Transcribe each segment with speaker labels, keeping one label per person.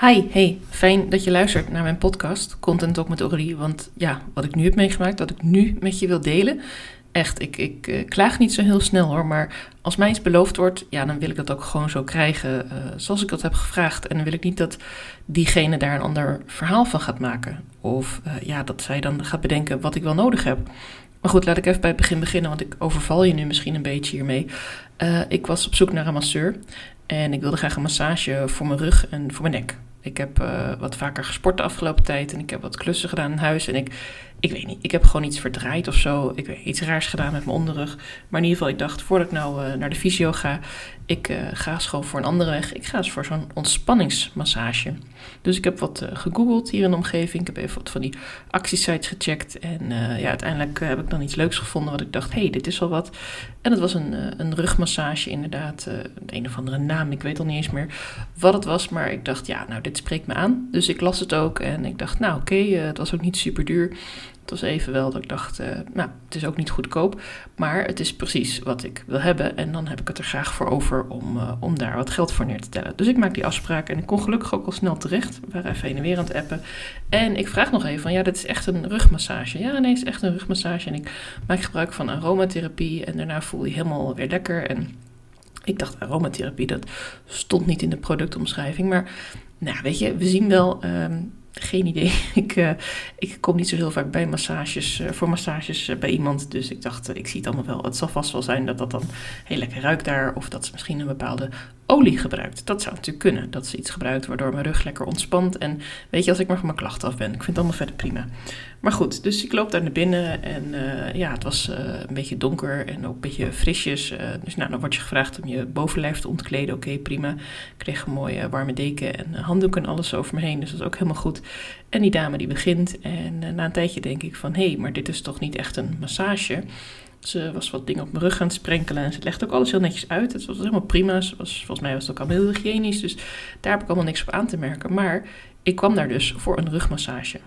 Speaker 1: Hi, hey, fijn dat je luistert naar mijn podcast Content Talk met Aurélie. Want ja, wat ik nu heb meegemaakt, dat ik nu met je wil delen. Echt, ik, ik uh, klaag niet zo heel snel hoor, maar als mij iets beloofd wordt, ja, dan wil ik dat ook gewoon zo krijgen uh, zoals ik dat heb gevraagd. En dan wil ik niet dat diegene daar een ander verhaal van gaat maken. Of uh, ja, dat zij dan gaat bedenken wat ik wel nodig heb. Maar goed, laat ik even bij het begin beginnen, want ik overval je nu misschien een beetje hiermee. ik was op zoek naar een masseur en ik wilde graag een massage voor mijn rug en voor mijn nek. Ik heb uh, wat vaker gesport de afgelopen tijd en ik heb wat klussen gedaan in huis. En ik, ik weet niet, ik heb gewoon iets verdraaid of zo. Ik weet iets raars gedaan met mijn onderrug. Maar in ieder geval, ik dacht, voordat ik nou uh, naar de fysio ga, ik uh, ga eens gewoon voor een andere weg. Ik ga eens voor zo'n ontspanningsmassage. Dus ik heb wat uh, gegoogeld hier in de omgeving. Ik heb even wat van die actiesites gecheckt. En ja, uiteindelijk heb ik dan iets leuks gevonden wat ik dacht, hé, hey, dit is wel wat. En het was een, een rugmassage inderdaad. een of andere naam, ik weet al niet eens meer wat het was. Maar ik dacht, ja, nou, dit spreekt me aan. Dus ik las het ook en ik dacht, nou oké, het was ook niet super duur. Het was even wel dat ik dacht, uh, nou, het is ook niet goedkoop, maar het is precies wat ik wil hebben. En dan heb ik het er graag voor over om, uh, om daar wat geld voor neer te tellen. Dus ik maak die afspraak en ik kon gelukkig ook al snel terecht. We waren even heen en weer aan het appen. En ik vraag nog even van, ja, dit is echt een rugmassage. Ja, nee, het is echt een rugmassage. En ik maak gebruik van aromatherapie en daarna voel je helemaal weer lekker. En ik dacht, aromatherapie, dat stond niet in de productomschrijving. Maar, nou, weet je, we zien wel... Um, geen idee. Ik, uh, ik kom niet zo heel vaak bij massages, uh, voor massages uh, bij iemand. Dus ik dacht, ik zie het allemaal wel. Het zal vast wel zijn dat dat dan heel lekker ruikt daar. Of dat ze misschien een bepaalde olie gebruikt. Dat zou natuurlijk kunnen. Dat ze iets gebruikt waardoor mijn rug lekker ontspant. En weet je, als ik maar van mijn klachten af ben. Ik vind het allemaal verder prima. Maar goed, dus ik loop daar naar binnen. En ja, het was een beetje donker en ook een beetje frisjes. dus nou, dan word je gevraagd om je bovenlijf te ontkleden. Oké, prima. Ik kreeg een mooie warme deken en handdoeken en alles over me heen. Dus dat is ook helemaal goed. En die dame die begint en na een tijdje denk ik van... hé, hey, maar dit is toch niet echt een massage? Ze was wat dingen op mijn rug aan het sprenkelen en ze legde ook alles heel netjes uit. Het was helemaal prima. Ze was, volgens mij was het ook allemaal heel hygiënisch, dus daar heb ik allemaal niks op aan te merken. Maar ik kwam daar dus voor een rugmassage.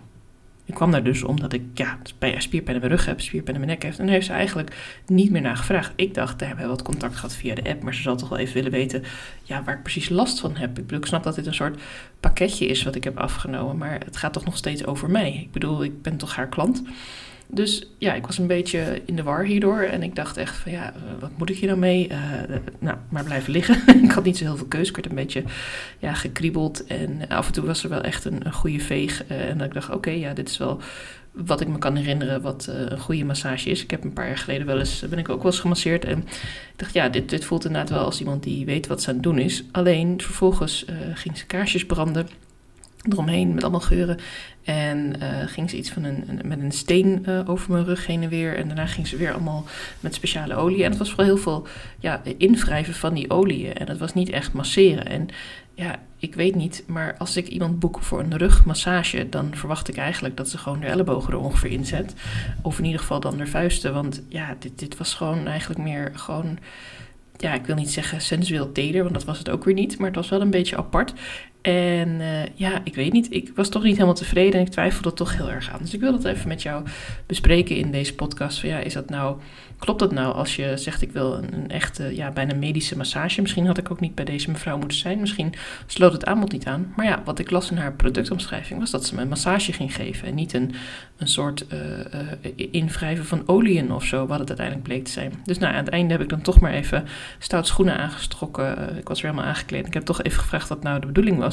Speaker 1: Ik kwam daar dus omdat ik ja, spierpijn in mijn rug heb, spierpijn in mijn nek heb. En daar heeft ze eigenlijk niet meer naar gevraagd. Ik dacht, daar hebben we wat contact gehad via de app. Maar ze zal toch wel even willen weten ja, waar ik precies last van heb. Ik bedoel, ik snap dat dit een soort pakketje is wat ik heb afgenomen. Maar het gaat toch nog steeds over mij. Ik bedoel, ik ben toch haar klant. Dus ja, ik was een beetje in de war hierdoor. En ik dacht echt van ja, wat moet ik hier nou mee? Uh, nou, maar blijven liggen. ik had niet zo heel veel keus. Ik werd een beetje ja, gekriebeld. En af en toe was er wel echt een, een goede veeg. En dat ik dacht, oké, ja, dit is wel wat ik me kan herinneren wat een goede massage is. Ik heb een paar jaar geleden wel eens, ben ik ook wel eens gemasseerd. En ik dacht, ja, dit, dit voelt inderdaad wel als iemand die weet wat ze aan het doen is. Alleen vervolgens ging ze kaarsjes branden eromheen met allemaal geuren. En uh, ging ze iets van een, met een steen uh, over mijn rug heen en weer. En daarna ging ze weer allemaal met speciale olie. En het was vooral heel veel ja, invrijven van die oliën. En het was niet echt masseren. En ja, ik weet niet, maar als ik iemand boek voor een rugmassage, dan verwacht ik eigenlijk dat ze gewoon de ellebogen er ongeveer inzet. Of in ieder geval dan de vuisten. Want ja, dit, dit was gewoon eigenlijk meer gewoon ja, ik wil niet zeggen sensueel teder, want dat was het ook weer niet. Maar het was wel een beetje apart. En uh, ja, ik weet niet. Ik was toch niet helemaal tevreden en ik twijfelde toch heel erg aan. Dus ik wil dat even met jou bespreken in deze podcast. Van ja, is dat nou, klopt dat nou als je zegt ik wil een, een echte, ja, bijna medische massage? Misschien had ik ook niet bij deze mevrouw moeten zijn. Misschien sloot het aanbod niet aan. Maar ja, wat ik las in haar productomschrijving was dat ze me een massage ging geven. En niet een, een soort uh, uh, invrijven van oliën of zo, wat het uiteindelijk bleek te zijn. Dus nou, aan het einde heb ik dan toch maar even stout schoenen aangestrokken. ik was weer helemaal aangekleed. Ik heb toch even gevraagd wat nou de bedoeling was.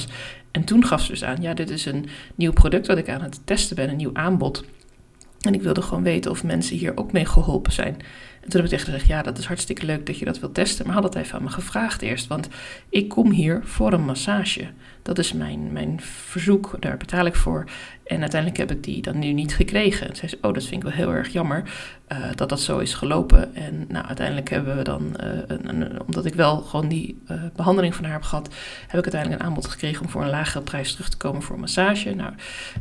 Speaker 1: En toen gaf ze dus aan, ja, dit is een nieuw product wat ik aan het testen ben, een nieuw aanbod. En ik wilde gewoon weten of mensen hier ook mee geholpen zijn. En toen heb ik tegen gezegd, ja, dat is hartstikke leuk dat je dat wilt testen. Maar had dat even aan me gevraagd eerst. Want ik kom hier voor een massage. Dat is mijn, mijn verzoek, daar betaal ik voor. En uiteindelijk heb ik die dan nu niet gekregen. En zei ze, oh, dat vind ik wel heel erg jammer uh, dat dat zo is gelopen. En nou, uiteindelijk hebben we dan, een, omdat ik wel gewoon die uh, behandeling van haar heb gehad, heb ik uiteindelijk een aanbod gekregen om voor een lagere prijs terug te komen voor een massage. Nou,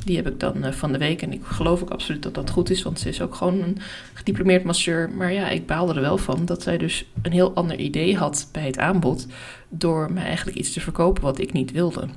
Speaker 1: die heb ik dan van de week en ik geloof ook absoluut dat dat goed is, want ze is ook gewoon een gediplomeerd masseur. Maar ja, ik baalde er wel van dat zij dus een heel ander idee had bij het aanbod door me eigenlijk iets te verkopen wat ik niet wilde.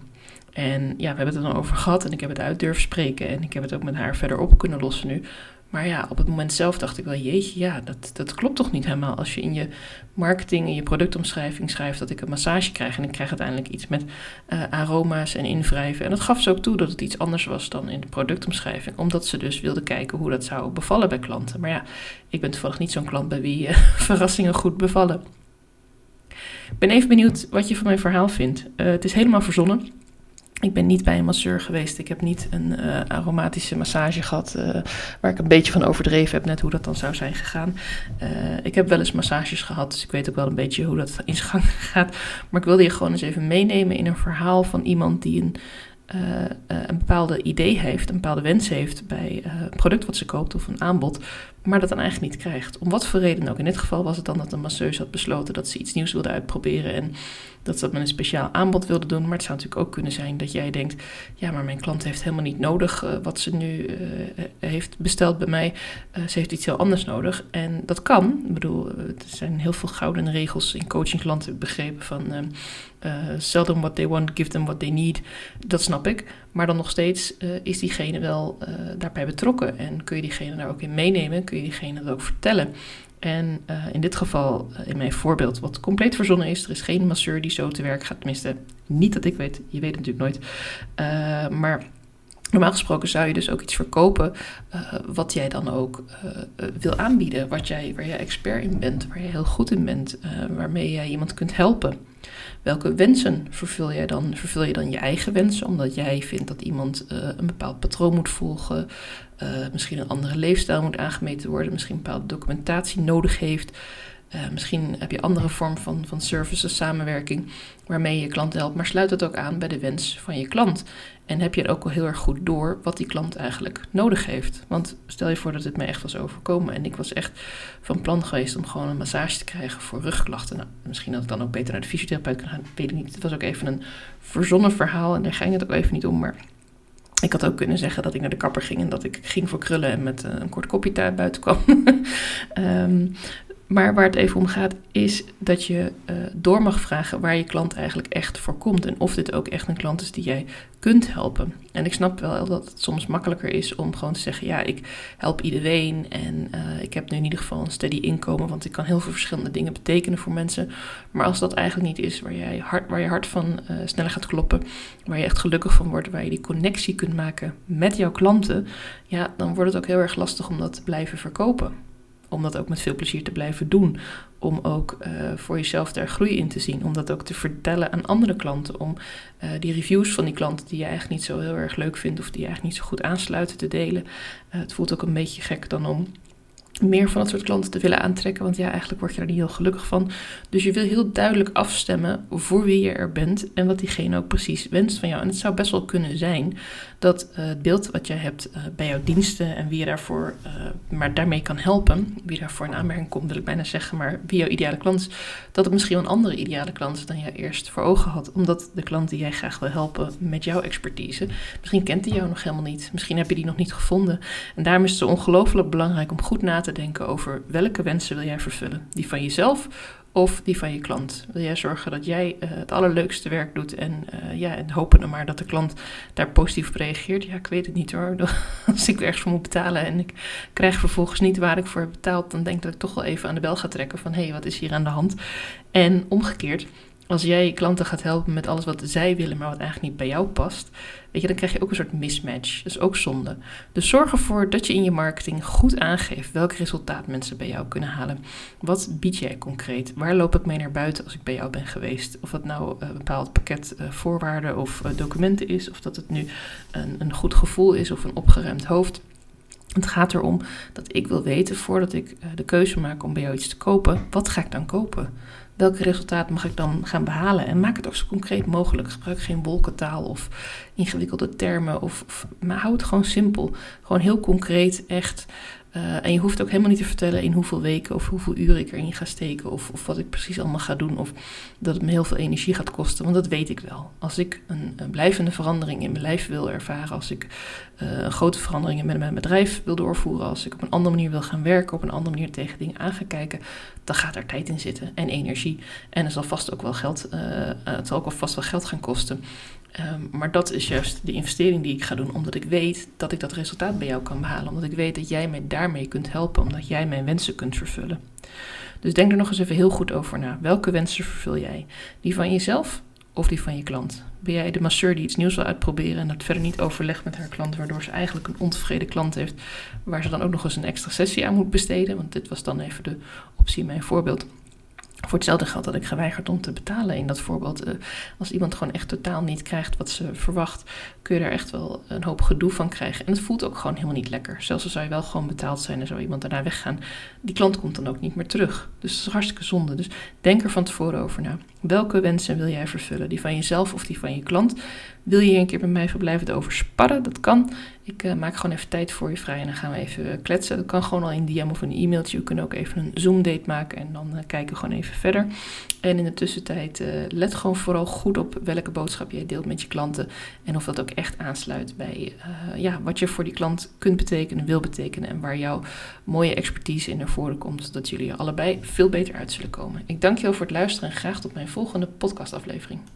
Speaker 1: En ja, we hebben het er dan over gehad en ik heb het uit durven spreken en ik heb het ook met haar verder op kunnen lossen nu. Maar ja, op het moment zelf dacht ik wel, jeetje, ja, dat, dat klopt toch niet helemaal. Als je in je marketing, in je productomschrijving schrijft dat ik een massage krijg en ik krijg uiteindelijk iets met uh, aroma's en invrijven. En dat gaf ze ook toe dat het iets anders was dan in de productomschrijving, omdat ze dus wilde kijken hoe dat zou bevallen bij klanten. Maar ja, ik ben toevallig niet zo'n klant bij wie uh, verrassingen goed bevallen. Ik ben even benieuwd wat je van mijn verhaal vindt. Uh, het is helemaal verzonnen. Ik ben niet bij een masseur geweest. Ik heb niet een uh, aromatische massage gehad. Uh, waar ik een beetje van overdreven heb, net hoe dat dan zou zijn gegaan. Uh, ik heb wel eens massages gehad, dus ik weet ook wel een beetje hoe dat in gang gaat. Maar ik wilde je gewoon eens even meenemen in een verhaal van iemand die een een bepaalde idee heeft, een bepaalde wens heeft bij een product wat ze koopt of een aanbod, maar dat dan eigenlijk niet krijgt. Om wat voor reden ook. In dit geval was het dan dat een masseuse had besloten dat ze iets nieuws wilde uitproberen en dat ze dat met een speciaal aanbod wilde doen. Maar het zou natuurlijk ook kunnen zijn dat jij denkt, ja, maar mijn klant heeft helemaal niet nodig wat ze nu heeft besteld bij mij. ze heeft iets heel anders nodig. En dat kan. Ik bedoel, er zijn heel veel gouden regels in coachingklanten begrepen van uh, sell them what they want, give them what they need. Dat snap ik. Maar dan nog steeds uh, is diegene wel uh, daarbij betrokken. En kun je diegene daar ook in meenemen, kun je diegene dat ook vertellen. En in dit geval, in mijn voorbeeld, wat compleet verzonnen is, er is geen masseur die zo te werk gaat. Tenminste, niet dat ik weet, je weet het natuurlijk nooit. maar Normaal gesproken zou je dus ook iets verkopen uh, wat jij dan ook uh, wil aanbieden, wat jij, waar jij expert in bent, waar je heel goed in bent, waarmee jij iemand kunt helpen. Welke wensen vervul jij dan? Vervul je dan je eigen wensen, omdat jij vindt dat iemand een bepaald patroon moet volgen, misschien een andere leefstijl moet aangemeten worden, misschien een bepaalde documentatie nodig heeft. Uh, misschien heb je andere vorm van, van services, samenwerking waarmee je klant helpt, maar sluit het ook aan bij de wens van je klant. En heb je ook al heel erg goed door wat die klant eigenlijk nodig heeft. Want stel je voor dat het mij echt was overkomen en ik was echt van plan geweest om gewoon een massage te krijgen voor rugklachten. Nou, misschien had ik dan ook beter naar de fysiotherapeut kunnen gaan, weet ik niet. Het was ook even een verzonnen verhaal en daar ging het ook even niet om, maar... Ik had ook kunnen zeggen dat ik naar de kapper ging en dat ik ging voor krullen en met een kort kopje buiten kwam. um, Maar waar het even om gaat, is dat je uh, door mag vragen waar je klant eigenlijk echt voor komt. En of dit ook echt een klant is die jij kunt helpen. En ik snap wel dat het soms makkelijker is om gewoon te zeggen: ja, ik help iedereen. En uh, ik heb nu in ieder geval een steady inkomen, want ik kan heel veel verschillende dingen betekenen voor mensen. Maar als dat eigenlijk niet is waar, jij hart, waar je hart van uh, sneller gaat kloppen, waar je echt gelukkig van wordt, waar je die connectie kunt maken met jouw klanten, ja, dan wordt het ook heel erg lastig om dat te blijven verkopen om dat ook met veel plezier te blijven doen. Om ook uh, voor jezelf daar groei in te zien. Om dat ook te vertellen aan andere klanten. Om uh, die reviews van die klanten die je eigenlijk niet zo heel erg leuk vindt. of die je eigenlijk niet zo goed aansluiten te delen. Uh, het voelt ook een beetje gek dan om meer van dat soort klanten te willen aantrekken. Want ja, eigenlijk word je daar niet heel gelukkig van. Dus je wil heel duidelijk afstemmen voor wie je er bent en wat diegene ook precies wenst van jou. En het zou best wel kunnen zijn dat uh, het beeld wat jij hebt uh, bij jouw diensten en wie je daarvoor, uh, maar daarmee kan helpen, wie daarvoor in aanmerking komt, wil ik bijna zeggen, maar wie jouw ideale klant is, dat het misschien een andere ideale klant is dan jij eerst voor ogen had. Omdat de klant die jij graag wil helpen met jouw expertise, misschien kent hij jou nog helemaal niet. Misschien heb je die nog niet gevonden. En daarom is het zo ongelooflijk belangrijk om goed na te denken over welke wensen wil jij vervullen. Die van jezelf of die van je klant. Wil jij zorgen dat jij uh, het allerleukste werk doet en, uh, ja, en hopen dan maar dat de klant daar positief op reageert? Ja, ik weet het niet hoor. Als ik ergens voor moet betalen en ik krijg vervolgens niet waar ik voor heb betaald, dan denk ik dat ik toch wel even aan de bel ga trekken van hé, hey, wat is hier aan de hand? En omgekeerd, als jij klanten gaat helpen met alles wat zij willen, maar wat eigenlijk niet bij jou past, weet je, dan krijg je ook een soort mismatch. Dat is ook zonde. Dus zorg ervoor dat je in je marketing goed aangeeft welk resultaat mensen bij jou kunnen halen. Wat bied jij concreet? Waar loop ik mee naar buiten als ik bij jou ben geweest? Of dat nou een bepaald pakket uh, voorwaarden of uh, documenten is, of dat het nu een, een goed gevoel is of een opgeruimd hoofd. Het gaat erom dat ik wil weten voordat ik uh, de keuze maak om bij jou iets te kopen, wat ga ik dan kopen? welke resultaat mag ik dan gaan behalen? En maak het ook zo concreet mogelijk. Gebruik geen wolkentaal of ingewikkelde termen. Of, of, maar hou het gewoon simpel. Gewoon heel concreet, echt. Uh, en je hoeft ook helemaal niet te vertellen in hoeveel weken of hoeveel uren ik erin ga steken. Of, of wat ik precies allemaal ga doen. Of dat het me heel veel energie gaat kosten. Want dat weet ik wel. Als ik een, een blijvende verandering in mijn lijf wil ervaren. Als ik een grote veranderingen met mijn bedrijf wil doorvoeren. Als ik op een andere manier wil gaan werken. Op een andere manier tegen dingen aan ga kijken. Dan gaat er tijd in zitten en energie. En er zal vast ook wel geld, uh, het zal ook vast wel geld gaan kosten. Ehm, maar dat is juist de investering die ik ga doen, omdat ik weet dat ik dat resultaat bij jou kan behalen. Omdat ik weet dat jij mij daarmee kunt helpen, omdat jij mijn wensen kunt vervullen. Dus denk er nog eens even heel goed over na. Welke wensen vervul jij? Die van jezelf of die van je klant? Ben jij de masseur die iets nieuws wil uitproberen en dat verder niet overlegt met haar klant, waardoor ze eigenlijk een ontevreden klant heeft, waar ze dan ook nog eens een extra sessie aan moet besteden? Want dit was dan even de optie, mijn voorbeeld. Voor hetzelfde geld had ik geweigerd om te betalen in dat voorbeeld. Uh, als iemand gewoon echt totaal niet krijgt wat ze verwacht, kun je daar echt wel een hoop gedoe van krijgen. En het voelt ook gewoon helemaal niet lekker. Zelfs al zou je wel gewoon betaald zijn en zou iemand daarna weggaan, die klant komt dan ook niet meer terug. Dus dat is hartstikke zonde. Dus denk er van tevoren over na. Welke wensen wil jij vervullen? Die van jezelf of die van je klant? Wil je hier een keer bij mij verblijven over sparren? Dat kan. Ik uh, maak gewoon even tijd voor je vrij en dan gaan we even kletsen. Dat kan gewoon al in DM of een e-mailtje. We kunnen ook even een Zoom-date maken en dan uh, kijken we gewoon even verder. En in de tussentijd let gewoon vooral goed op welke boodschap jij deelt met je klanten. En of dat ook echt aansluit bij ja, wat je voor die klant kunt betekenen, wil betekenen. En waar jouw mooie expertise in naar voren komt. Zodat jullie er allebei veel beter uit zullen komen. Ik dank je wel voor het luisteren en graag tot mijn volgende podcastaflevering.